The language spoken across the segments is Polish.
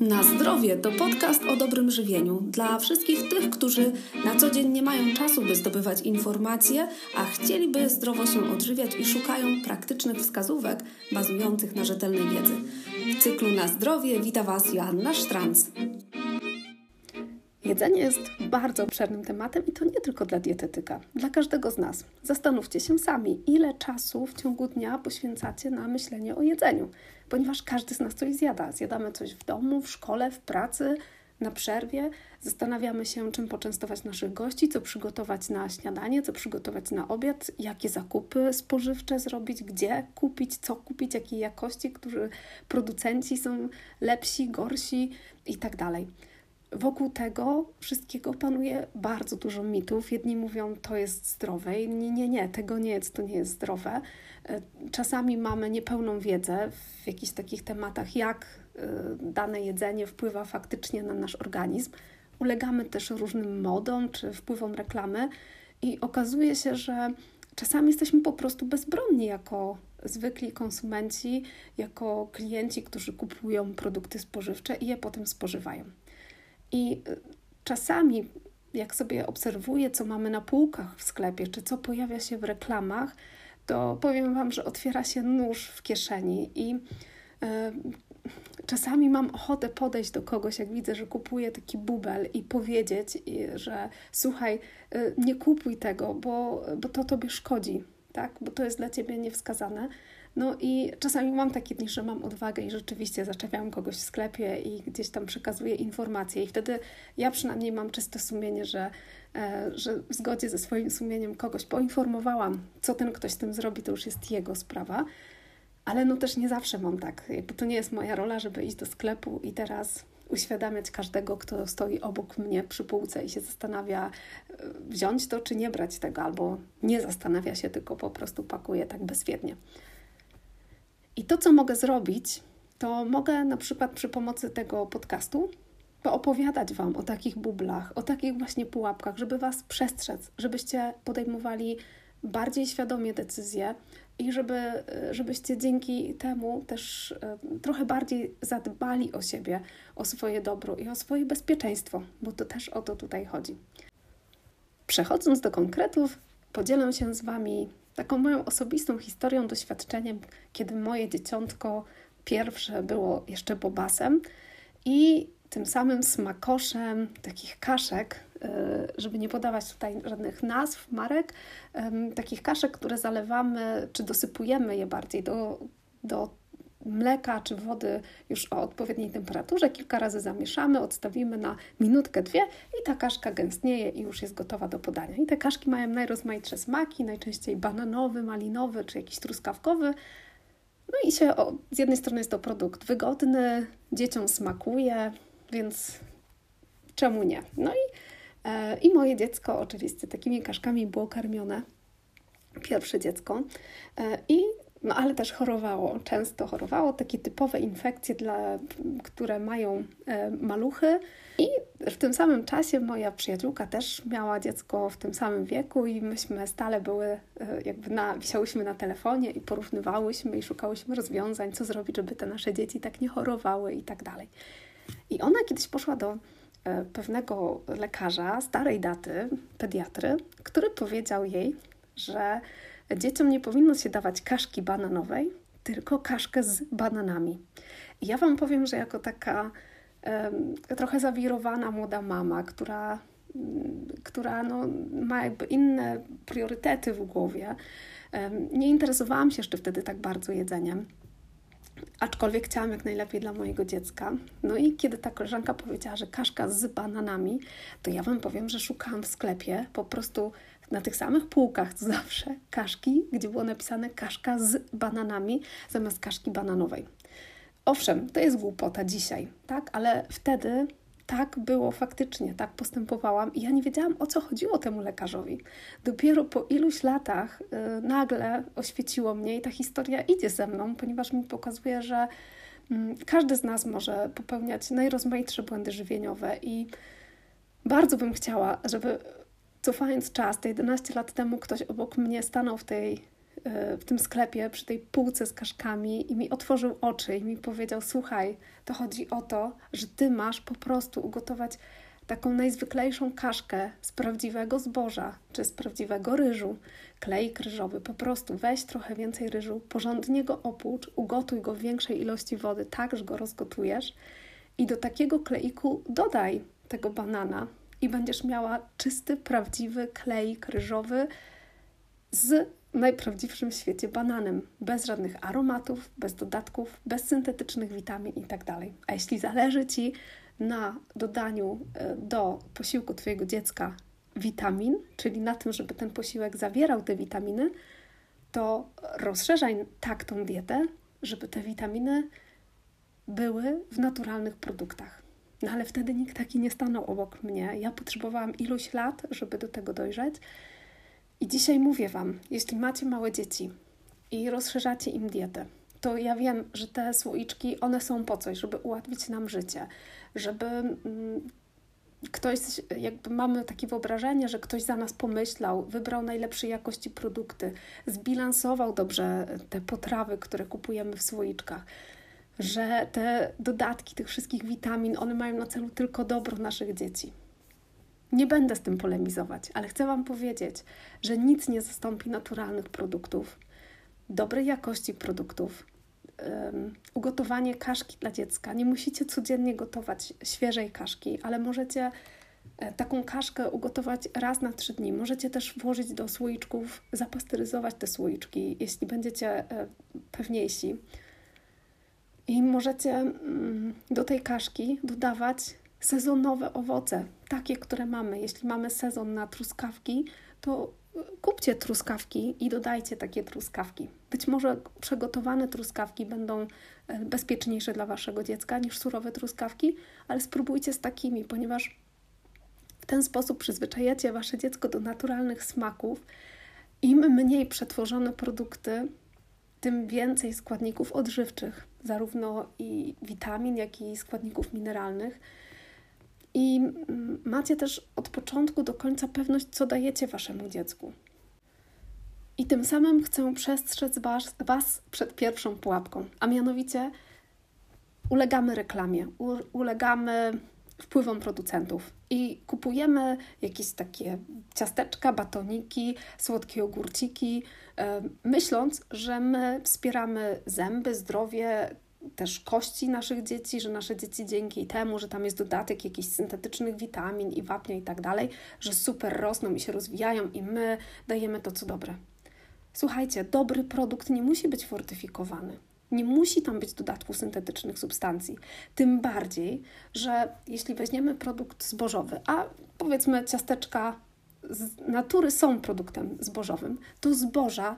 Na zdrowie to podcast o dobrym żywieniu dla wszystkich tych, którzy na co dzień nie mają czasu, by zdobywać informacje, a chcieliby zdrowo się odżywiać i szukają praktycznych wskazówek bazujących na rzetelnej wiedzy. W cyklu Na zdrowie wita Was Joanna Sztranc. Jedzenie jest bardzo obszernym tematem i to nie tylko dla dietetyka, dla każdego z nas. Zastanówcie się sami, ile czasu w ciągu dnia poświęcacie na myślenie o jedzeniu, ponieważ każdy z nas coś zjada. Zjadamy coś w domu, w szkole, w pracy, na przerwie. Zastanawiamy się, czym poczęstować naszych gości, co przygotować na śniadanie, co przygotować na obiad, jakie zakupy spożywcze zrobić, gdzie kupić, co kupić, jakiej jakości, którzy producenci są lepsi, gorsi i tak dalej wokół tego wszystkiego panuje bardzo dużo mitów. Jedni mówią, to jest zdrowe, nie, nie, nie, tego nie jest, to nie jest zdrowe. E, czasami mamy niepełną wiedzę w jakichś takich tematach, jak e, dane jedzenie wpływa faktycznie na nasz organizm. Ulegamy też różnym modom czy wpływom reklamy i okazuje się, że czasami jesteśmy po prostu bezbronni jako zwykli konsumenci, jako klienci, którzy kupują produkty spożywcze i je potem spożywają. I czasami, jak sobie obserwuję, co mamy na półkach w sklepie, czy co pojawia się w reklamach, to powiem Wam, że otwiera się nóż w kieszeni i y, czasami mam ochotę podejść do kogoś, jak widzę, że kupuje taki bubel i powiedzieć, że słuchaj, y, nie kupuj tego, bo, bo to tobie szkodzi, tak? bo to jest dla ciebie niewskazane. No i czasami mam takie dni, że mam odwagę i rzeczywiście zaczepiam kogoś w sklepie i gdzieś tam przekazuję informacje i wtedy ja przynajmniej mam czyste sumienie, że, e, że w zgodzie ze swoim sumieniem kogoś poinformowałam, co ten ktoś z tym zrobi, to już jest jego sprawa. Ale no też nie zawsze mam tak, jakby to nie jest moja rola, żeby iść do sklepu i teraz uświadamiać każdego, kto stoi obok mnie przy półce i się zastanawia, e, wziąć to czy nie brać tego, albo nie zastanawia się, tylko po prostu pakuje tak bezwiednie. I to, co mogę zrobić, to mogę na przykład przy pomocy tego podcastu poopowiadać Wam o takich bublach, o takich właśnie pułapkach, żeby Was przestrzec, żebyście podejmowali bardziej świadomie decyzje i żeby, żebyście dzięki temu też e, trochę bardziej zadbali o siebie, o swoje dobro i o swoje bezpieczeństwo, bo to też o to tutaj chodzi. Przechodząc do konkretów, podzielę się z Wami taką moją osobistą historią, doświadczeniem, kiedy moje dzieciątko pierwsze było jeszcze bobasem i tym samym smakoszem takich kaszek, e, żeby nie podawać tutaj żadnych nazw, marek, takich kaszek, które zalewamy, czy dosypujemy je bardziej do, do mleka czy wody już o odpowiedniej temperaturze. Kilka razy zamieszamy, odstawimy na minutkę, dwie i ta kaszka gęstnieje i już jest gotowa do podania. I te kaszki mają najrozmaitsze smaki, najczęściej bananowy, malinowy czy jakiś truskawkowy. No i się, o, z jednej strony jest to produkt wygodny, dzieciom smakuje, więc czemu nie? No i, e, i moje dziecko oczywiście takimi kaszkami było karmione pierwsze dziecko. E, I no ale też chorowało, często chorowało, takie typowe infekcje, dla, które mają e, maluchy. I w tym samym czasie moja przyjaciółka też miała dziecko w tym samym wieku i myśmy stale były, e, jakby na, wisiałyśmy na telefonie i porównywałyśmy i szukałyśmy rozwiązań, co zrobić, żeby te nasze dzieci tak nie chorowały i tak dalej. I ona kiedyś poszła do e, pewnego lekarza starej daty, pediatry, który powiedział jej, że dzieciom nie powinno się dawać kaszki bananowej, tylko kaszkę z bananami. I ja Wam powiem, że jako taka trochę zawirowana młoda mama, która, um, która no, ma jakby inne priorytety w głowie, nie interesowałam się jeszcze wtedy tak bardzo jedzeniem. Aczkolwiek chciałam jak najlepiej dla mojego dziecka. No i kiedy ta koleżanka powiedziała, że kaszka z bananami, to ja Wam powiem, że szukałam w sklepie po prostu na tych samych półkach co zawsze kaszki, gdzie było napisane kaszka z bananami zamiast kaszki bananowej. Owszem, to jest głupota dzisiaj, tak, ale wtedy tak było faktycznie, tak postępowałam i ja nie wiedziałam o co chodziło temu lekarzowi. Dopiero po iluś latach yy, nagle oświeciło mnie i ta historia idzie ze mną, ponieważ mi pokazuje, że yy, każdy z nas może popełniać najrozmaitsze błędy żywieniowe i bardzo bym chciała, żeby cofając czas, te 11 lat temu ktoś obok mnie stanął w tej e, w tym sklepie, przy tej półce z kaszkami i mi otworzył oczy i mi powiedział: Słuchaj, to chodzi o to, że ty masz po prostu ugotować taką najzwyklejszą kaszkę z prawdziwego zboża czy z prawdziwego ryżu, klejk ryżowy. Po prostu weź trochę więcej ryżu, porządnie go opłucz, ugotuj go w większej ilości wody, tak, że go rozgotujesz i do takiego kleiku dodaj tego banana i będziesz miała czysty, prawdziwy kleik ryżowy z najprawdziwszym w świecie bananem, bez żadnych aromatów, bez dodatków, bez syntetycznych witamin itd. Tak A jeśli zależy Ci na dodaniu e, do posiłku Twojego dziecka witamin, czyli na tym, żeby ten posiłek zawierał te witaminy, to rozszerzaj tak tą dietę, żeby te witaminy były w naturalnych produktach. No ale wtedy nikt taki nie stanął obok mnie. Ja potrzebowałam iluś lat, żeby do tego dojrzeć. I dzisiaj mówię Wam, jeśli macie małe dzieci i rozszerzacie im dietę, to ja wiem, że te słoiczki, one są po coś, żeby ułatwić nam życie, żeby mm, ktoś, jakby mamy takie wyobrażenie, że ktoś za nas pomyślał, wybrał najlepszej jakości produkty, zbilansował dobrze te potrawy, które kupujemy w słoiczkach, że te dodatki tych wszystkich witamin, one mają na celu tylko dobro naszych dzieci. Nie będę z tym polemizować, ale chcę Wam powiedzieć, że nic nie zastąpi naturalnych produktów, dobrej jakości produktów, um, ugotowanie kaszki dla dziecka. Nie musicie codziennie gotować świeżej kaszki, ale możecie e, taką kaszkę ugotować raz na trzy dni. Możecie też włożyć do słoiczków, zapasteryzować te słoiczki, jeśli będziecie e, pewniejsi. I możecie mm, do tej kaszki dodawać sezonowe owoce, takie, które mamy. Jeśli mamy sezon na truskawki, to kupcie truskawki i dodajcie takie truskawki. Być może przygotowane truskawki będą e, bezpieczniejsze dla waszego dziecka niż surowe truskawki, ale spróbujcie z takimi, ponieważ w ten sposób przyzwyczajacie wasze dziecko do naturalnych smaków. Im mniej przetworzone produkty, tym więcej składników odżywczych, zarówno i witamin, jak i składników mineralnych i macie też od początku do końca pewność, co dajecie waszemu dziecku. I tym samym chcę przestrzec was, was przed pierwszą pułapką, a mianowicie ulegamy reklamie, ulegamy wpływom producentów i kupujemy jakieś takie ciasteczka, batoniki, słodkie ogórciki, myśląc, że my wspieramy zęby, zdrowie, też kości naszych dzieci, że nasze dzieci dzięki temu, że tam jest dodatek jakichś syntetycznych witamin i wapnia i tak dalej, że super rosną i się rozwijają i my dajemy to, co dobre. Słuchajcie, dobry produkt nie musi być fortyfikowany. Nie musi tam być dodatków syntetycznych substancji. Tym bardziej, że jeśli weźmiemy produkt zbożowy, a powiedzmy ciasteczka z natury są produktem zbożowym, to zboża,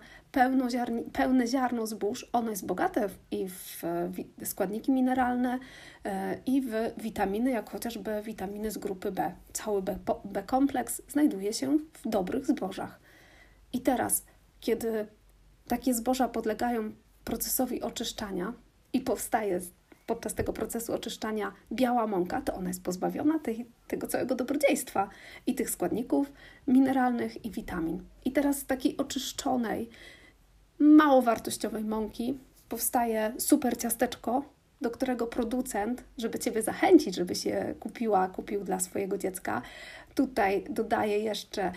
pełne ziarno zbóż, ono jest bogate i w, składniki mineralne, e, i w witaminy, jak chociażby witaminy z grupy B. Cały B kompleks znajduje się w dobrych zbożach. I teraz, kiedy takie zboża podlegają procesowi oczyszczania i powstaje podczas tego procesu oczyszczania biała mąka, to ona jest pozbawiona tej, tego całego dobrodziejstwa i tych składników mineralnych i witamin. I teraz z takiej oczyszczonej, mało wartościowej mąki powstaje super ciasteczko, do którego producent, żeby Ciebie zachęcić, żeby się kupiła, kupił dla swojego dziecka, tutaj dodaje jeszcze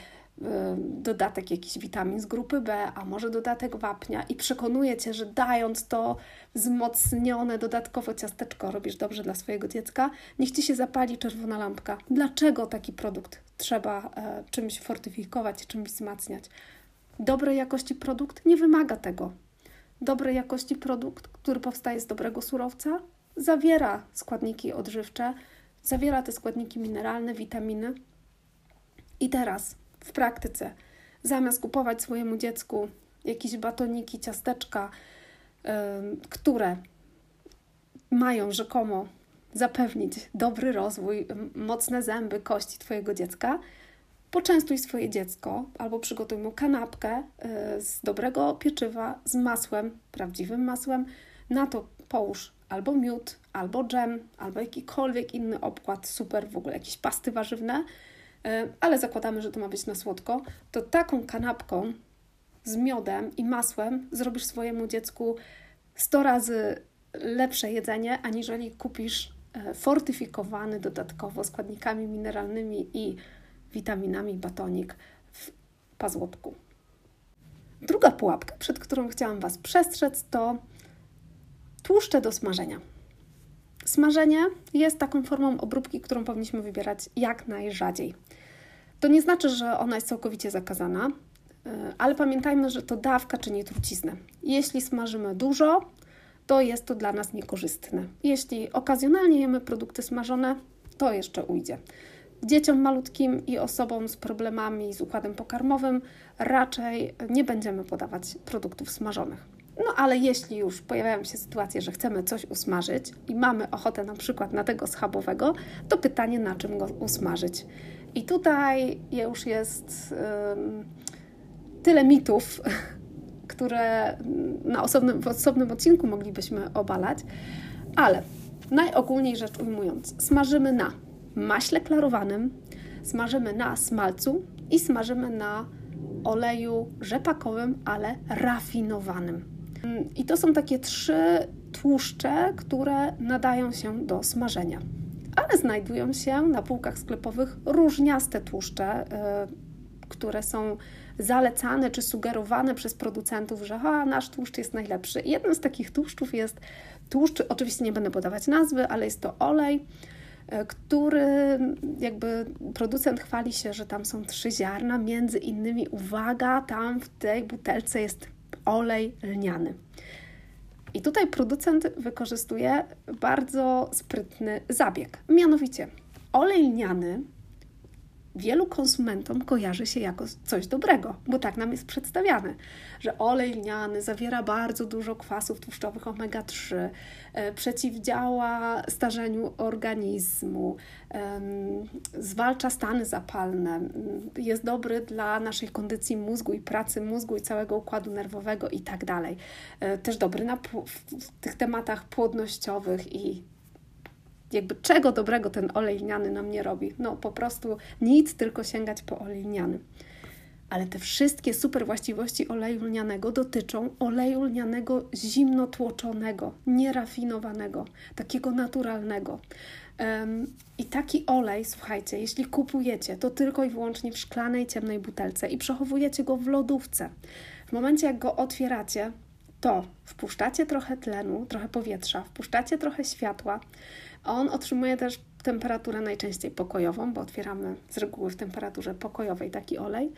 dodatek jakiś witamin z grupy B, a może dodatek wapnia i przekonuje Cię, że dając to wzmocnione dodatkowo ciasteczko robisz dobrze dla swojego dziecka, niech Ci się zapali czerwona lampka. Dlaczego taki produkt trzeba e, czymś fortyfikować, czymś wzmacniać? Dobrej jakości produkt nie wymaga tego. Dobrej jakości produkt, który powstaje z dobrego surowca, zawiera składniki odżywcze, zawiera te składniki mineralne, witaminy. I teraz w praktyce. Zamiast kupować swojemu dziecku jakieś batoniki, ciasteczka, yy, które mają rzekomo zapewnić dobry rozwój, mocne zęby, kości Twojego dziecka, poczęstuj swoje dziecko albo przygotuj mu kanapkę yy, z dobrego pieczywa z masłem, prawdziwym masłem. Na to połóż albo miód, albo dżem, albo jakikolwiek inny obkład, super w ogóle, jakieś pasty warzywne E, ale zakładamy, że to ma być na słodko, to taką kanapką z miodem i masłem zrobisz swojemu dziecku 100 razy lepsze jedzenie, aniżeli kupisz e, fortyfikowany dodatkowo składnikami mineralnymi i witaminami batonik w pazłotku. Druga pułapka, przed którą chciałam Was przestrzec, to tłuszcze do smażenia. Smażenie jest taką formą obróbki, którą powinniśmy wybierać jak najrzadziej. To nie znaczy, że ona jest całkowicie zakazana, e, ale pamiętajmy, że to dawka czyni truciznę. Jeśli smażymy dużo, to jest to dla nas niekorzystne. Jeśli okazjonalnie jemy produkty smażone, to jeszcze ujdzie. Dzieciom malutkim i osobom z problemami z układem pokarmowym raczej nie będziemy podawać produktów smażonych. No ale jeśli już pojawiają się sytuacje, że chcemy coś usmażyć i mamy ochotę na przykład na tego schabowego, to pytanie, na czym go usmażyć. I tutaj już jest tyle mitów, które na osobnym, w osobnym odcinku moglibyśmy obalać, ale najogólniej rzecz ujmując, smażymy na maśle klarowanym, smażymy na smalcu i smażymy na oleju rzepakowym, ale rafinowanym. I to są takie trzy tłuszcze, które nadają się do smażenia. Ale znajdują się na półkach sklepowych różniaste tłuszcze, y, które są zalecane czy sugerowane przez producentów, że ha, nasz tłuszcz jest najlepszy. Jednym z takich tłuszczów jest tłuszcz, oczywiście nie będę podawać nazwy, ale jest to olej, y, który jakby producent chwali się, że tam są trzy ziarna, między innymi, uwaga, tam w tej butelce jest olej lniany. I tutaj producent wykorzystuje bardzo sprytny zabieg. Mianowicie, olej lniany wielu konsumentom kojarzy się jako coś dobrego, bo tak nam jest przedstawiane, że olej lniany zawiera bardzo dużo kwasów tłuszczowych omega-3, e, przeciwdziała starzeniu organizmu, zwalcza stany zapalne, jest dobry dla naszej kondycji mózgu i pracy mózgu i całego układu nerwowego i tak dalej. E, też dobry na, w tych tematach płodnościowych i jakby czego dobrego ten olej lniany nam nie robi. No po prostu nic, tylko sięgać po olej lniany. Ale te wszystkie super właściwości oleju lnianego dotyczą oleju lnianego zimno tłoczonego, nierafinowanego, takiego naturalnego. Um, I taki olej, słuchajcie, jeśli kupujecie, to tylko i wyłącznie w szklanej, ciemnej butelce i przechowujecie go w lodówce. W momencie, jak go otwieracie, to wpuszczacie trochę tlenu, trochę powietrza, wpuszczacie trochę światła, on otrzymuje też temperaturę najczęściej pokojową, bo otwieramy z reguły w temperaturze pokojowej taki olej.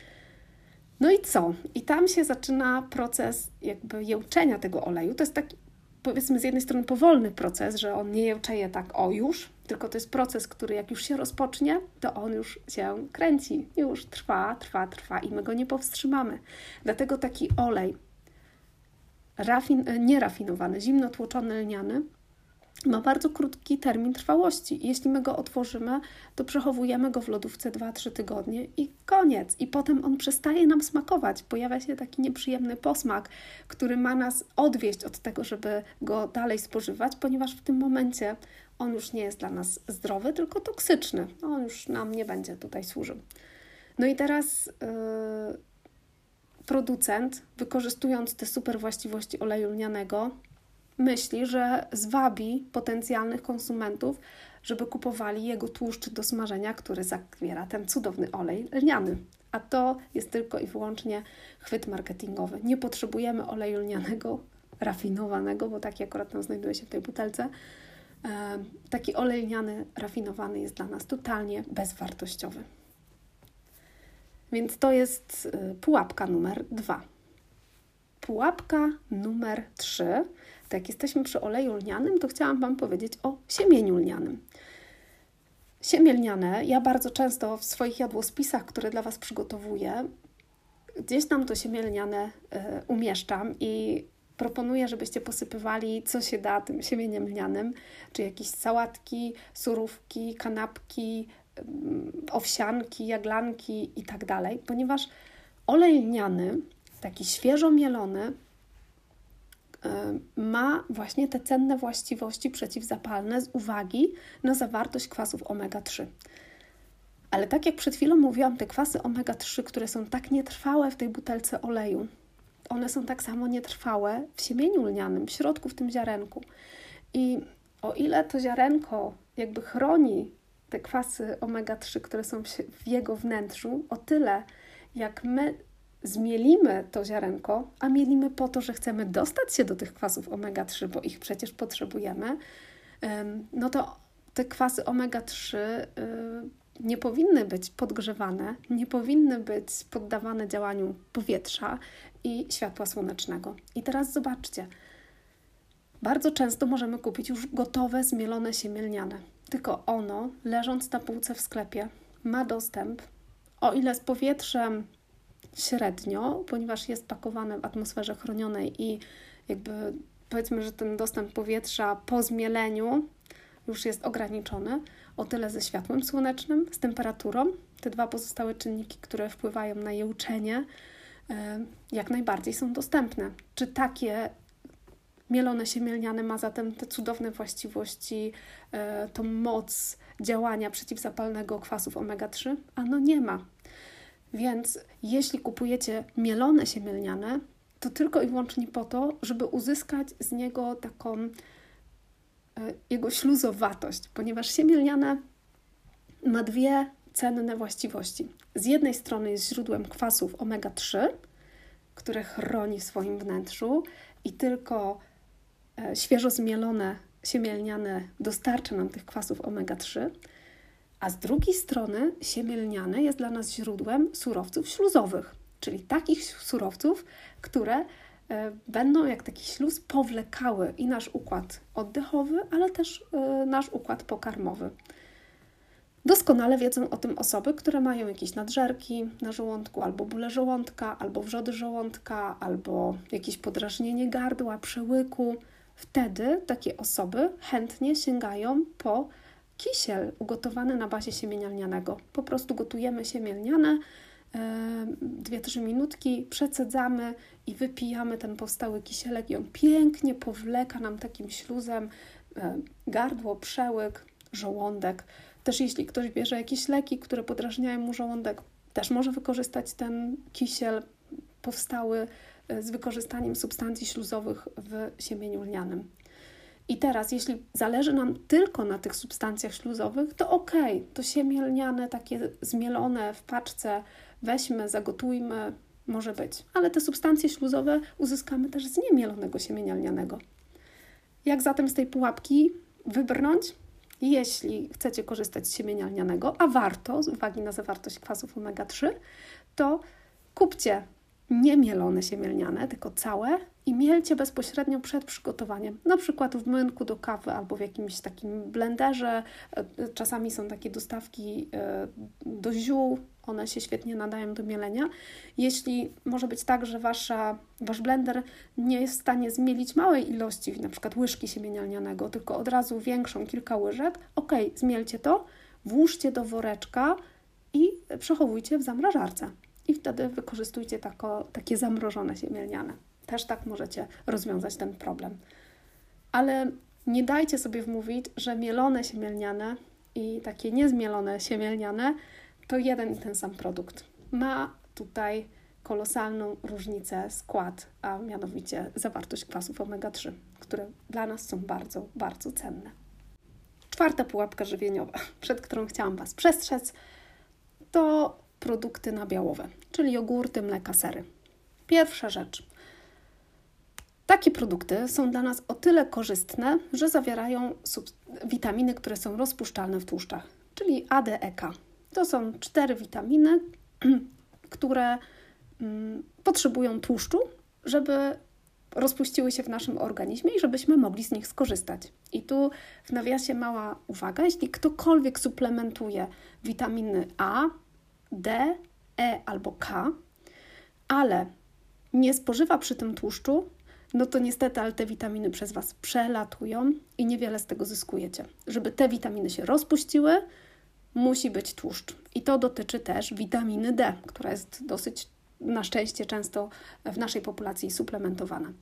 No i co? I tam się zaczyna proces jakby jełczenia tego oleju. To jest taki, powiedzmy, z jednej strony powolny proces, że on nie jełczeje tak o już, tylko to jest proces, który jak już się rozpocznie, to on już się kręci. Już trwa, trwa, trwa i my go nie powstrzymamy. Dlatego taki olej rafin, nierafinowany, zimno tłoczony lniany, ma bardzo krótki termin trwałości. Jeśli my go otworzymy, to przechowujemy go w lodówce 2-3 tygodnie i koniec. I potem on przestaje nam smakować. Pojawia się taki nieprzyjemny posmak, który ma nas odwieść od tego, żeby go dalej spożywać, ponieważ w tym momencie on już nie jest dla nas zdrowy, tylko toksyczny. On już nam nie będzie tutaj służył. No i teraz. Yy, producent, wykorzystując te super właściwości oleju lnianego, myśli, że zwabi potencjalnych konsumentów, żeby kupowali jego tłuszcz do smażenia, który zawiera ten cudowny olej lniany. A to jest tylko i wyłącznie chwyt marketingowy. Nie potrzebujemy oleju lnianego, rafinowanego, bo taki akurat tam znajduje się w tej butelce. Taki olej lniany rafinowany jest dla nas totalnie bezwartościowy. Więc to jest e, pułapka numer dwa. Pułapka numer trzy to jak jesteśmy przy oleju lnianym, to chciałam Wam powiedzieć o siemieniu lnianym. Siemię lniane ja bardzo często w swoich jadłospisach, które dla Was przygotowuję, gdzieś tam to siemię lniane y, umieszczam i proponuję, żebyście posypywali, co się da tym siemieniem lnianym, czy jakieś sałatki, surówki, kanapki, y, owsianki, jaglanki i tak dalej, ponieważ olej lniany, taki świeżo mielony, ma właśnie te cenne właściwości przeciwzapalne z uwagi na zawartość kwasów omega-3. Ale tak jak przed chwilą mówiłam, te kwasy omega-3, które są tak nietrwałe w tej butelce oleju, one są tak samo nietrwałe w siemieniu lnianym, w środku, w tym ziarenku. I o ile to ziarenko jakby chroni te kwasy omega-3, które są w jego wnętrzu, o tyle jak my zmielimy to ziarenko, a mielimy po to, że chcemy dostać się do tych kwasów omega-3, bo ich przecież potrzebujemy, no to te kwasy omega-3 y, nie powinny być podgrzewane, nie powinny być poddawane działaniu powietrza i światła słonecznego. I teraz zobaczcie, bardzo często możemy kupić już gotowe, zmielone siemielniane. Tylko ono, leżąc na półce w sklepie, ma dostęp, o ile z powietrzem średnio, ponieważ jest pakowane w atmosferze chronionej i jakby powiedzmy, że ten dostęp powietrza po zmieleniu już jest ograniczony, o tyle ze światłem słonecznym, z temperaturą. Te dwa pozostałe czynniki, które wpływają na je uczenie, e, jak najbardziej są dostępne. Czy takie mielone siemielniane ma zatem te cudowne właściwości, e, tą moc działania przeciwzapalnego kwasów omega-3? Ano nie ma. Więc jeśli kupujecie mielone siemielniane, to tylko i wyłącznie po to, żeby uzyskać z niego taką e, jego śluzowatość, ponieważ siemielniane ma dwie cenne właściwości. Z jednej strony jest źródłem kwasów omega-3, które chroni w swoim wnętrzu i tylko e, świeżo zmielone siemielniane dostarcza nam tych kwasów omega-3, a z drugiej strony siemię lniane jest dla nas źródłem surowców śluzowych, czyli takich surowców, które e, będą jak taki śluz powlekały i nasz układ oddechowy, ale też e, nasz układ pokarmowy. Doskonale wiedzą o tym osoby, które mają jakieś nadżerki na żołądku, albo bóle żołądka, albo wrzody żołądka, albo jakieś podrażnienie gardła, przełyku. Wtedy takie osoby chętnie sięgają po kisiel ugotowany na bazie siemienia lnianego. Po prostu gotujemy siemię lniane, 2-3 minutki, przecedzamy i wypijamy ten powstały kisielek i on pięknie powleka nam takim śluzem gardło, przełyk, żołądek. Też jeśli ktoś bierze jakieś leki, które podrażniają mu żołądek, też może wykorzystać ten kisiel powstały e, z wykorzystaniem substancji śluzowych w siemieniu lnianym. I teraz, jeśli zależy nam tylko na tych substancjach śluzowych, to ok, to siemię lniane, takie zmielone w paczce, weźmy, zagotujmy, może być. Ale te substancje śluzowe uzyskamy też z niemielonego siemienia lnianego. Jak zatem z tej pułapki wybrnąć? Jeśli chcecie korzystać z siemienia lnianego, a warto z uwagi na zawartość kwasów omega-3, to kupcie niemielone siemielniane, tylko całe i mielcie bezpośrednio przed przygotowaniem. Na przykład w młynku do kawy albo w jakimś takim blenderze. E, czasami są takie dostawki e, do ziół, one się świetnie nadają do mielenia. Jeśli może być tak, że wasza, wasz blender nie jest w stanie zmielić małej ilości, na przykład łyżki siemienia lnianego, tylko od razu większą, kilka łyżek, ok, zmielcie to, włóżcie do woreczka i przechowujcie w zamrażarce i wtedy wykorzystujcie tako, takie zamrożone siemielniane. Też tak możecie rozwiązać ten problem. Ale nie dajcie sobie wmówić, że mielone siemielniane i takie niezmielone siemielniane to jeden i ten sam produkt. Ma tutaj kolosalną różnicę skład, a mianowicie zawartość kwasów omega-3, które dla nas są bardzo, bardzo cenne. Czwarta pułapka żywieniowa, przed którą chciałam Was przestrzec, to produkty nabiałowe, czyli jogurty, mleka, sery. Pierwsza rzecz. Takie produkty są dla nas o tyle korzystne, że zawierają witaminy, które są rozpuszczalne w tłuszczach, czyli A, D, E, K. To są cztery witaminy, które mm, potrzebują tłuszczu, żeby rozpuściły się w naszym organizmie i żebyśmy mogli z nich skorzystać. I tu w nawiasie mała uwaga, jeśli ktokolwiek suplementuje witaminy A, D, E albo K, ale nie spożywa przy tym tłuszczu, no to niestety, ale te witaminy przez Was przelatują i niewiele z tego zyskujecie. Żeby te witaminy się rozpuściły, musi być tłuszcz. I to dotyczy też witaminy D, która jest dosyć na szczęście często w naszej populacji suplementowana.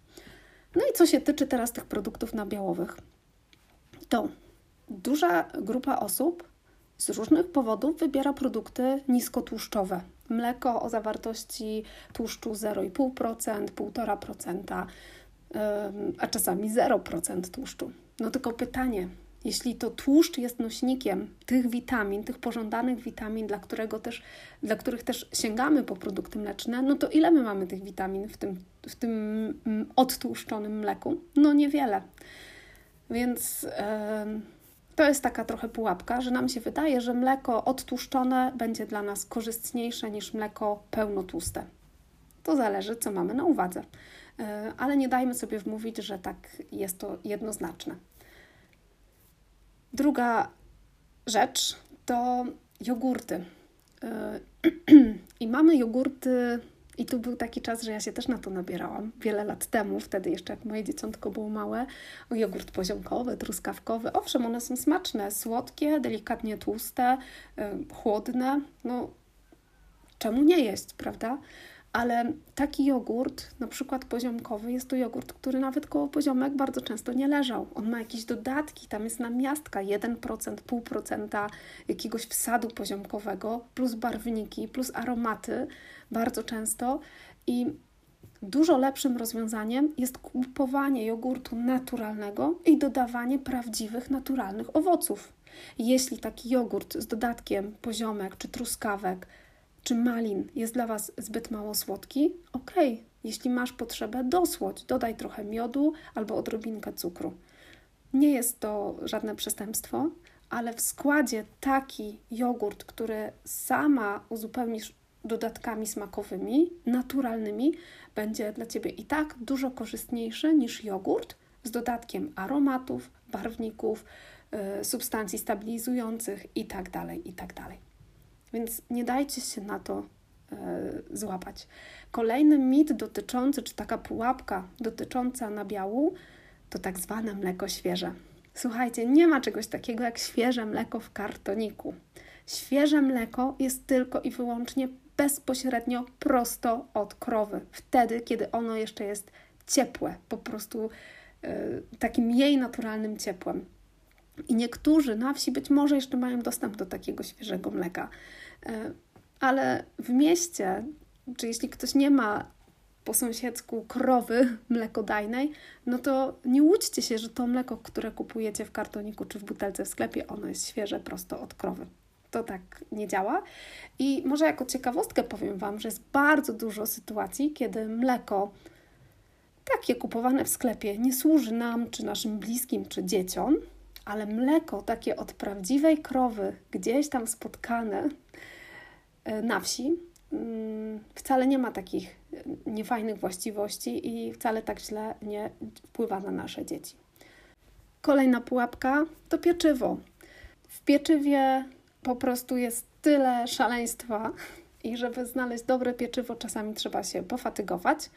No i co się tyczy teraz tych produktów nabiałowych, to duża grupa osób z różnych powodów wybiera produkty niskotłuszczowe. mleko o zawartości tłuszczu 0,5%, 1,5%, a czasami 0% tłuszczu. No tylko pytanie, jeśli to tłuszcz jest nośnikiem tych witamin, tych pożądanych witamin, dla, którego też, dla których też sięgamy po produkty mleczne, no to ile my mamy tych witamin w tym, w tym mm, odtłuszczonym mleku? No niewiele. Więc yy, to jest taka trochę pułapka, że nam się wydaje, że mleko odtłuszczone będzie dla nas korzystniejsze niż mleko pełnotłuste. To zależy, co mamy na uwadze. Yy, ale nie dajmy sobie wmówić, że tak jest to jednoznaczne. Druga rzecz to jogurty. Yy, I mamy jogurty, i tu był taki czas, że ja się też na to nabierałam wiele lat temu, wtedy jeszcze jak moje dzieciątko było małe. Jogurt poziomkowy, truskawkowy. Owszem, one są smaczne, słodkie, delikatnie tłuste, yy, chłodne. No, czemu nie jeść, prawda? ale taki jogurt, na przykład poziomkowy, jest to jogurt, który nawet koło poziomek bardzo często nie leżał. On ma jakieś dodatki, tam jest namiastka 1%, 0,5% jakiegoś wsadu poziomkowego, plus barwniki, plus aromaty bardzo często i Dużo lepszym rozwiązaniem jest kupowanie jogurtu naturalnego i dodawanie prawdziwych, naturalnych owoców. Jeśli taki jogurt z dodatkiem poziomek czy truskawek czy malin jest dla Was zbyt mało słodki? Ok, jeśli masz potrzebę, dosłodź, dodaj trochę miodu albo odrobinkę cukru. Nie jest to żadne przestępstwo, ale w składzie taki jogurt, który sama uzupełnisz dodatkami smakowymi, naturalnymi, będzie dla Ciebie i tak dużo korzystniejszy niż jogurt z dodatkiem aromatów, barwników, yy, substancji stabilizujących itd. Tak itd. Tak więc nie dajcie się na to e, złapać. Kolejny mit dotyczący, czy taka pułapka dotycząca nabiału, to tak zwane mleko świeże. Słuchajcie, nie ma czegoś takiego jak świeże mleko w kartoniku. Świeże mleko jest tylko i wyłącznie bezpośrednio prosto od krowy, wtedy, kiedy ono jeszcze jest ciepłe, po prostu y, takim jej naturalnym ciepłem. I niektórzy na wsi być może jeszcze mają dostęp do takiego świeżego mleka, e, ale w mieście, czy jeśli ktoś nie ma po sąsiedzku krowy mlekodajnej, no to nie łudźcie się, że to mleko, które kupujecie w kartoniku czy w butelce w sklepie, ono jest świeże prosto od krowy. To tak nie działa. I może jako ciekawostkę powiem Wam, że jest bardzo dużo sytuacji, kiedy mleko takie kupowane w sklepie nie służy nam, czy naszym bliskim, czy dzieciom, ale mleko takie od prawdziwej krowy, gdzieś tam spotkane e, na wsi, mm, wcale nie ma takich niefajnych właściwości i wcale tak źle nie wpływa na nasze dzieci. Kolejna pułapka to pieczywo. W pieczywie po prostu jest tyle szaleństwa i żeby znaleźć dobre pieczywo, czasami trzeba się pofatygować.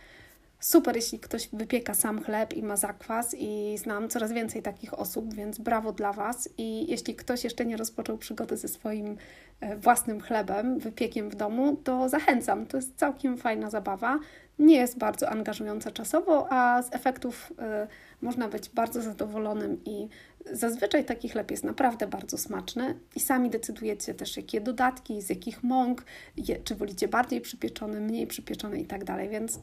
Super, jeśli ktoś wypieka sam chleb i ma zakwas, i znam coraz więcej takich osób, więc brawo dla Was. I jeśli ktoś jeszcze nie rozpoczął przygody ze swoim e, własnym chlebem, wypiekiem w domu, to zachęcam. To jest całkiem fajna zabawa. Nie jest bardzo angażująca czasowo, a z efektów y, można być bardzo zadowolonym i zazwyczaj taki chleb jest naprawdę bardzo smaczny i sami decydujecie też jakie dodatki, z jakich mąk, je, czy wolicie bardziej przypieczony, mniej przypieczony i tak dalej, więc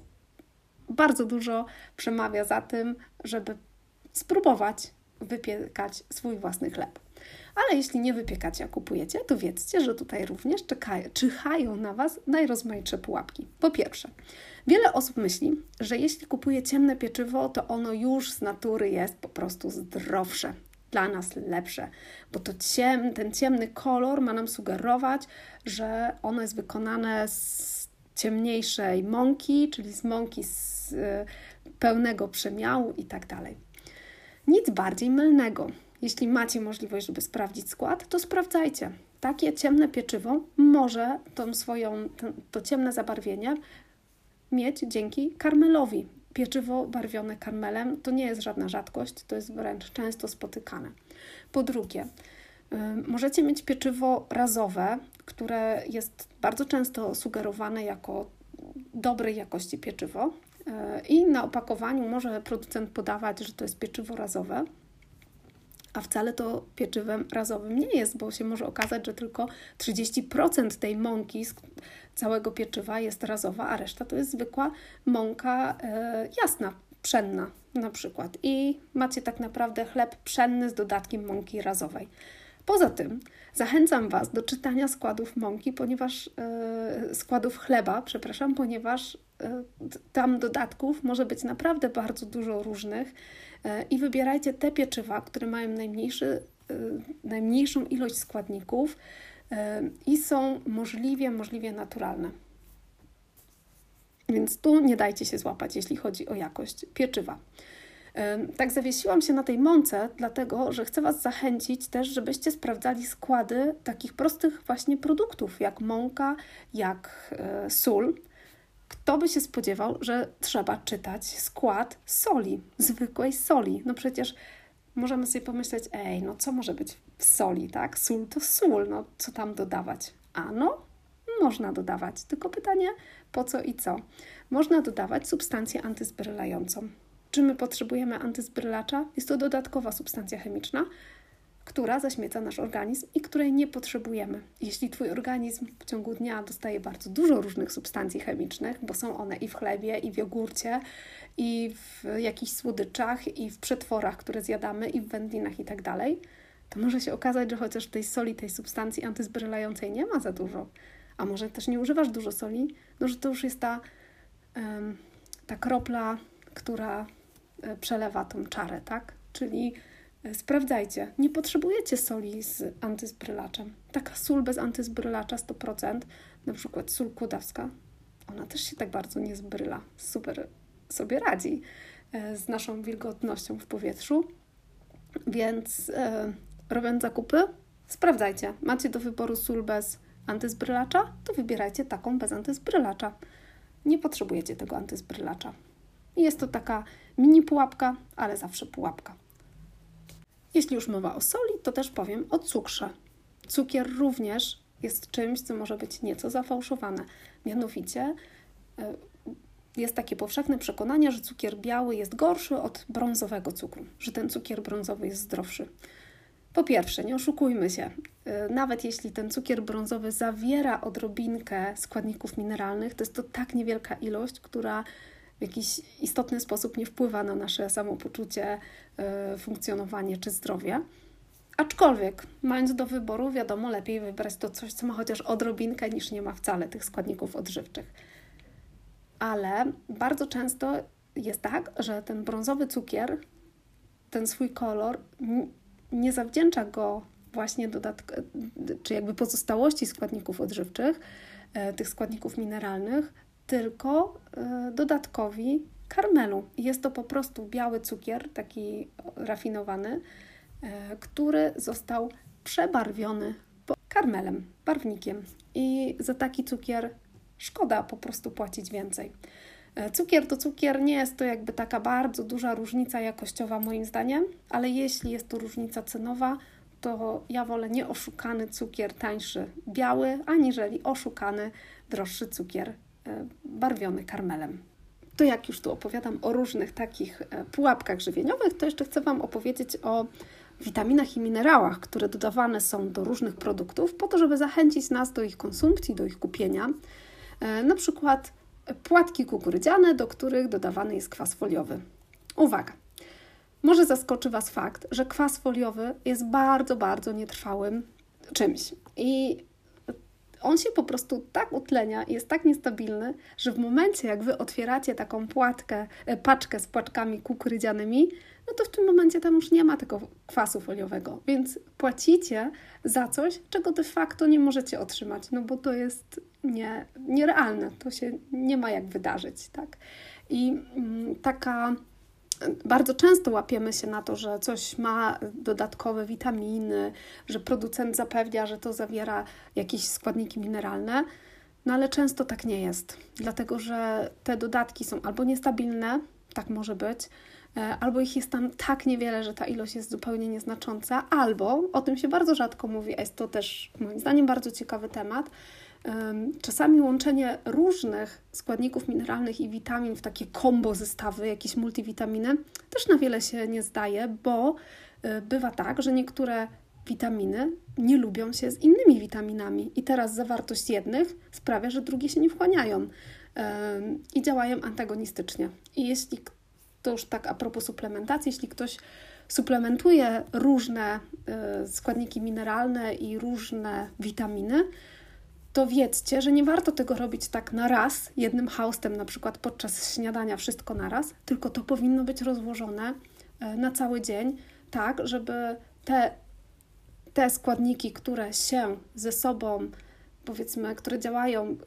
bardzo dużo przemawia za tym, żeby spróbować wypiekać swój własny chleb. Ale jeśli nie wypiekacie, a kupujecie, to wiedzcie, że tutaj również czekają, czyhają na Was najrozmaitsze pułapki. Po pierwsze, wiele osób myśli, że jeśli kupuje ciemne pieczywo, to ono już z natury jest po prostu zdrowsze, dla nas lepsze, bo to ciem, ten ciemny kolor ma nam sugerować, że ono jest wykonane z ciemniejszej mąki, czyli z mąki z y, pełnego przemiału i tak dalej. Nic bardziej mylnego. Jeśli macie możliwość, żeby sprawdzić skład, to sprawdzajcie. Takie ciemne pieczywo może tą swoją, to, ciemne zabarwienie mieć dzięki karmelowi. Pieczywo barwione karmelem to nie jest żadna rzadkość, to jest wręcz często spotykane. Po drugie, Możecie mieć pieczywo razowe, które jest bardzo często sugerowane jako dobrej jakości pieczywo. I na opakowaniu może producent podawać, że to jest pieczywo razowe, A wcale to pieczywem razowym nie jest, bo się może okazać, że tylko 30% tej mąki z całego pieczywa jest razowa, a reszta to jest zwykła mąka e, jasna, pszenna na przykład. I macie tak naprawdę chleb pszenny z dodatkiem mąki razowej. Poza tym zachęcam Was do czytania składów mąki, ponieważ e, składów chleba, przepraszam, ponieważ e, tam dodatków może być naprawdę bardzo dużo różnych i wybierajcie te pieczywa, które mają najmniejszy, najmniejszą ilość składników i są możliwie, możliwie naturalne. Więc tu nie dajcie się złapać, jeśli chodzi o jakość pieczywa. Tak zawiesiłam się na tej mące, dlatego że chcę Was zachęcić też, żebyście sprawdzali składy takich prostych właśnie produktów, jak mąka, jak e, sól. Kto by się spodziewał, że trzeba czytać skład soli, zwykłej soli? No przecież możemy sobie pomyśleć, ej, no co może być w soli, tak? Sól to sól, no co tam dodawać? A no, można dodawać, tylko pytanie, po co i co? Można dodawać substancję antyzbrylającą. Czy my potrzebujemy antyzbrylacza? Jest to dodatkowa substancja chemiczna, która zaśmieca nasz organizm i której nie potrzebujemy. Jeśli Twój organizm w ciągu dnia dostaje bardzo dużo różnych substancji chemicznych, bo są one i w chlebie, i w jogurcie, i w jakichś słodyczach, i w przetworach, które zjadamy, i w wędlinach i tak dalej, to może się okazać, że chociaż tej soli, tej substancji antyzbrylającej nie ma za dużo, a może też nie używasz dużo soli, no że to już jest ta, ta kropla, która E, przelewa tą czarę, tak? Czyli sprawdzajcie, nie potrzebujecie soli z antyzbrylaczem. Taka sól bez antyzbrylacza 100%, na przykład sól kłodawska, ona też się tak bardzo nie zbryla. Super sobie radzi e, z naszą wilgotnością w powietrzu. Więc e, robiąc zakupy, sprawdzajcie. Macie do wyboru sól bez antyzbrylacza, to wybierajcie taką bez antyzbrylacza. Nie potrzebujecie tego antyzbrylacza. Jest to taka mini pułapka, ale zawsze pułapka. Jeśli już mowa o soli, to też powiem o cukrze. Cukier również jest czymś, co może być nieco zafałszowane. Mianowicie e, jest takie powszechne przekonanie, że cukier biały jest gorszy od brązowego cukru, że ten cukier brązowy jest zdrowszy. Po pierwsze, nie oszukujmy się, e, nawet jeśli ten cukier brązowy zawiera odrobinkę składników mineralnych, to jest to tak niewielka ilość, która w jakiś istotny sposób nie wpływa na nasze samopoczucie, e, funkcjonowanie czy zdrowie. Aczkolwiek, mając do wyboru, wiadomo, lepiej wybrać to coś, co ma chociaż odrobinkę, niż nie ma wcale tych składników odżywczych. Ale bardzo często jest tak, że ten brązowy cukier, ten swój kolor, nie zawdzięcza go właśnie dodatk- czy jakby pozostałości składników odżywczych, e, tych składników mineralnych, tylko e, dodatkowi karmelu. Jest to po prostu biały cukier, taki rafinowany, e, który został przebarwiony karmelem, barwnikiem. I za taki cukier szkoda po prostu płacić więcej. E, cukier to cukier, nie jest to jakby taka bardzo duża różnica jakościowa moim zdaniem, ale jeśli jest to różnica cenowa, to ja wolę nieoszukany cukier tańszy biały, aniżeli oszukany droższy cukier barwiony karmelem. To jak już tu opowiadam o różnych takich e, pułapkach żywieniowych, to jeszcze chcę Wam opowiedzieć o witaminach i minerałach, które dodawane są do różnych produktów po to, żeby zachęcić nas do ich konsumpcji, do ich kupienia. E, na przykład płatki kukurydziane, do których dodawany jest kwas foliowy. Uwaga! Może zaskoczy Was fakt, że kwas foliowy jest bardzo, bardzo nietrwałym czymś. I on się po prostu tak utlenia i jest tak niestabilny, że w momencie, jak wy otwieracie taką płatkę, e, paczkę z płaczkami kukurydzianymi, no to w tym momencie tam już nie ma tego kwasu foliowego, więc płacicie za coś, czego de facto nie możecie otrzymać, no bo to jest nie, nierealne, to się nie ma jak wydarzyć, tak? I mm, taka bardzo często łapiemy się na to, że coś ma dodatkowe witaminy, że producent zapewnia, że to zawiera jakieś składniki mineralne, no ale często tak nie jest, dlatego że te dodatki są albo niestabilne, tak może być, e, albo ich jest tam tak niewiele, że ta ilość jest zupełnie nieznacząca, albo o tym się bardzo rzadko mówi, a jest to też moim zdaniem bardzo ciekawy temat Czasami łączenie różnych składników mineralnych i witamin w takie kombo zestawy, jakieś multivitaminy, też na wiele się nie zdaje, bo y, bywa tak, że niektóre witaminy nie lubią się z innymi witaminami i teraz zawartość jednych sprawia, że drugie się nie wchłaniają i działają antagonistycznie. I jeśli to już tak a propos suplementacji, jeśli ktoś suplementuje różne y, składniki mineralne i różne witaminy, to wiedzcie, że nie warto tego robić tak na raz, jednym haustem, na przykład podczas śniadania, wszystko na raz, tylko to powinno być rozłożone y, na cały dzień, tak, żeby te, te składniki, które się ze sobą powiedzmy, które działają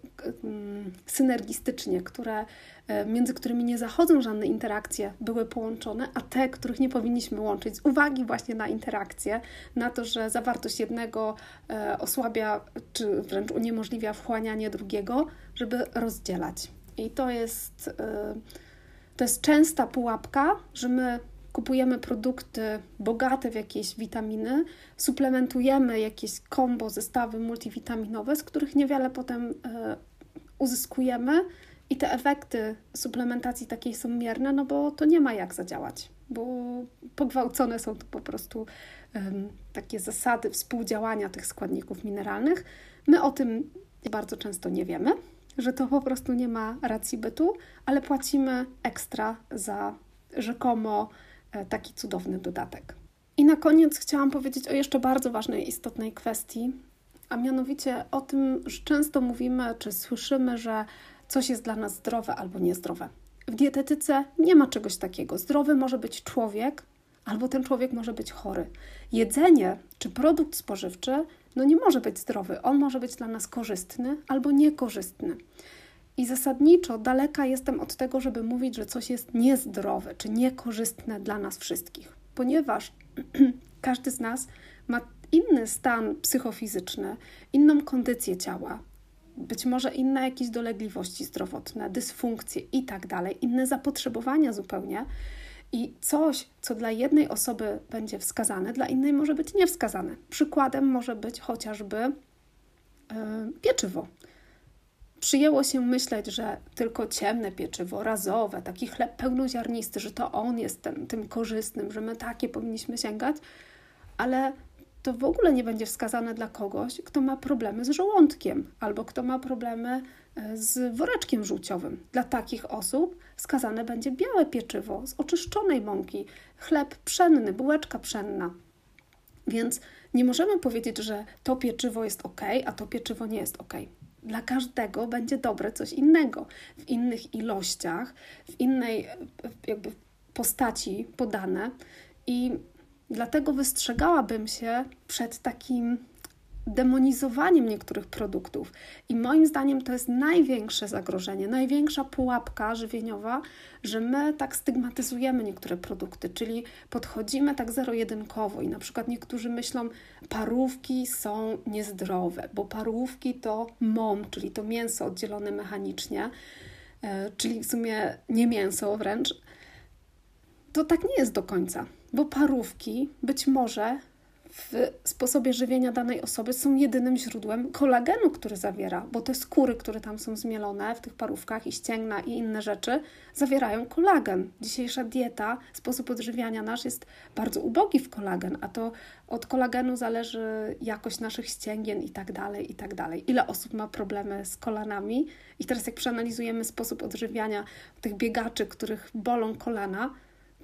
mm, synergistycznie, które, e, między którymi nie zachodzą żadne interakcje, były połączone, a te, których nie powinniśmy łączyć, z uwagi właśnie na interakcje, na to, że zawartość jednego e, osłabia czy wręcz uniemożliwia wchłanianie drugiego, żeby rozdzielać. I to jest, e, to jest częsta pułapka, że my kupujemy produkty bogate w jakieś witaminy, suplementujemy jakieś kombo, zestawy multivitaminowe, z których niewiele potem e, uzyskujemy i te efekty suplementacji takiej są mierne, no bo to nie ma jak zadziałać, bo pogwałcone są tu po prostu takie zasady współdziałania tych składników mineralnych. My o tym bardzo często nie wiemy, że to po prostu nie ma racji bytu, ale płacimy ekstra za rzekomo taki cudowny dodatek. I na koniec chciałam powiedzieć o jeszcze bardzo ważnej, istotnej kwestii, a mianowicie o tym, że często mówimy czy słyszymy, że coś jest dla nas zdrowe albo niezdrowe. W dietetyce nie ma czegoś takiego. Zdrowy może być człowiek, albo ten człowiek może być chory. Jedzenie czy produkt spożywczy no nie może być zdrowy. On może być dla nas korzystny albo niekorzystny. I zasadniczo daleka jestem od tego, żeby mówić, że coś jest niezdrowe czy niekorzystne dla nas wszystkich, ponieważ każdy z nas ma inny stan psychofizyczny, inną kondycję ciała, być może inne jakieś dolegliwości zdrowotne, dysfunkcje i tak dalej, inne zapotrzebowania zupełnie. I coś, co dla jednej osoby będzie wskazane, dla innej może być niewskazane. Przykładem może być chociażby yy, pieczywo Przyjęło się myśleć, że tylko ciemne pieczywo, razowe, taki chleb pełnoziarnisty, że to on jest tym, tym korzystnym, że my takie powinniśmy sięgać, ale to w ogóle nie będzie wskazane dla kogoś, kto ma problemy z żołądkiem albo kto ma problemy e, z woreczkiem żółciowym. Dla takich osób wskazane będzie białe pieczywo z oczyszczonej mąki, chleb pszenny, bułeczka pszenna. Więc nie możemy powiedzieć, że to pieczywo jest ok, a to pieczywo nie jest ok dla każdego będzie dobre coś innego, w innych ilościach, w innej jakby postaci podane. I dlatego wystrzegałabym się przed takim demonizowaniem niektórych produktów. I moim zdaniem to jest największe zagrożenie, największa pułapka żywieniowa, że my tak stygmatyzujemy niektóre produkty, czyli podchodzimy tak zero-jedynkowo i na przykład niektórzy myślą, parówki są niezdrowe, bo parówki to mom, czyli to mięso oddzielone mechanicznie, e, czyli w sumie nie mięso wręcz. To tak nie jest do końca, bo parówki być może w sposobie żywienia danej osoby są jedynym źródłem kolagenu, który zawiera, bo te skóry, które tam są zmielone w tych parówkach i ścięgna i inne rzeczy, zawierają kolagen. Dzisiejsza dieta, sposób odżywiania nasz jest bardzo ubogi w kolagen, a to od kolagenu zależy jakość naszych ścięgien i tak dalej, i tak dalej. Ile osób ma problemy z kolanami i teraz jak przeanalizujemy sposób odżywiania tych biegaczy, których bolą kolana,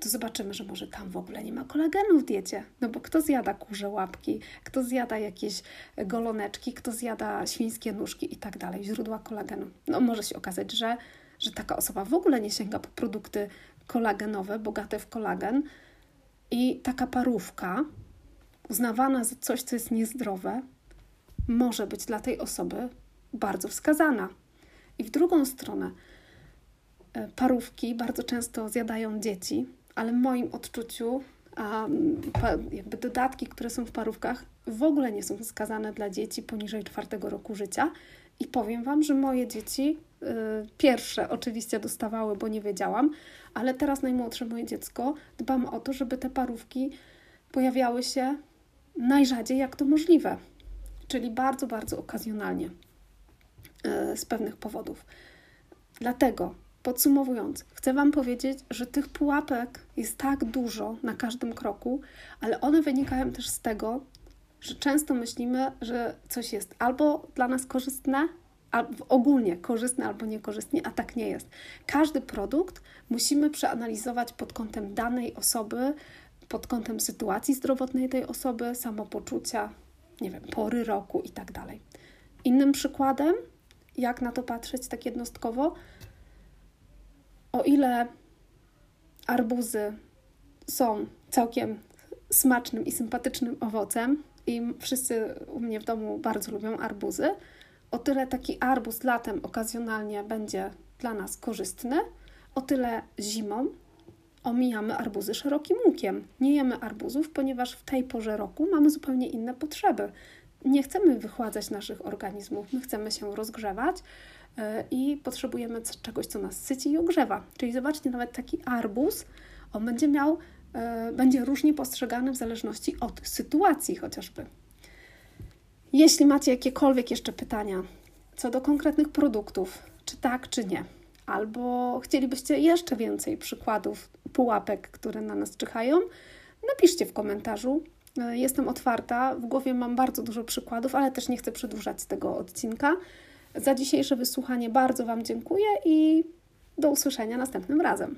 to zobaczymy, że może tam w ogóle nie ma kolagenu w diecie. No bo kto zjada kurze łapki, kto zjada jakieś goloneczki, kto zjada świńskie nóżki i tak dalej, źródła kolagenu. No może się okazać, że, że taka osoba w ogóle nie sięga po produkty kolagenowe, bogate w kolagen i taka parówka, uznawana za coś, co jest niezdrowe, może być dla tej osoby bardzo wskazana. I w drugą stronę, e, parówki bardzo często zjadają dzieci, ale w moim odczuciu a jakby dodatki, które są w parówkach, w ogóle nie są wskazane dla dzieci poniżej czwartego roku życia. I powiem Wam, że moje dzieci y, pierwsze oczywiście dostawały, bo nie wiedziałam, ale teraz najmłodsze moje dziecko dbam o to, żeby te parówki pojawiały się najrzadziej jak to możliwe, czyli bardzo, bardzo okazjonalnie y, z pewnych powodów. Dlatego Podsumowując, chcę Wam powiedzieć, że tych pułapek jest tak dużo na każdym kroku, ale one wynikają też z tego, że często myślimy, że coś jest albo dla nas korzystne, albo ogólnie korzystne albo niekorzystnie, a tak nie jest. Każdy produkt musimy przeanalizować pod kątem danej osoby, pod kątem sytuacji zdrowotnej tej osoby, samopoczucia, nie wiem, pory roku i tak dalej. Innym przykładem, jak na to patrzeć tak jednostkowo, o ile arbuzy są całkiem smacznym i sympatycznym owocem, i wszyscy u mnie w domu bardzo lubią arbuzy, o tyle taki arbuz latem okazjonalnie będzie dla nas korzystny, o tyle zimą omijamy arbuzy szerokim łukiem. Nie jemy arbuzów, ponieważ w tej porze roku mamy zupełnie inne potrzeby. Nie chcemy wychładzać naszych organizmów, my chcemy się rozgrzewać i potrzebujemy czegoś, co nas syci i ogrzewa. Czyli zobaczcie, nawet taki arbuz, on będzie miał, e, będzie różnie postrzegany w zależności od sytuacji chociażby. Jeśli macie jakiekolwiek jeszcze pytania co do konkretnych produktów, czy tak, czy nie, albo chcielibyście jeszcze więcej przykładów pułapek, które na nas czyhają, napiszcie w komentarzu. E, jestem otwarta, w głowie mam bardzo dużo przykładów, ale też nie chcę przedłużać tego odcinka. Za dzisiejsze wysłuchanie bardzo Wam dziękuję i do usłyszenia następnym razem.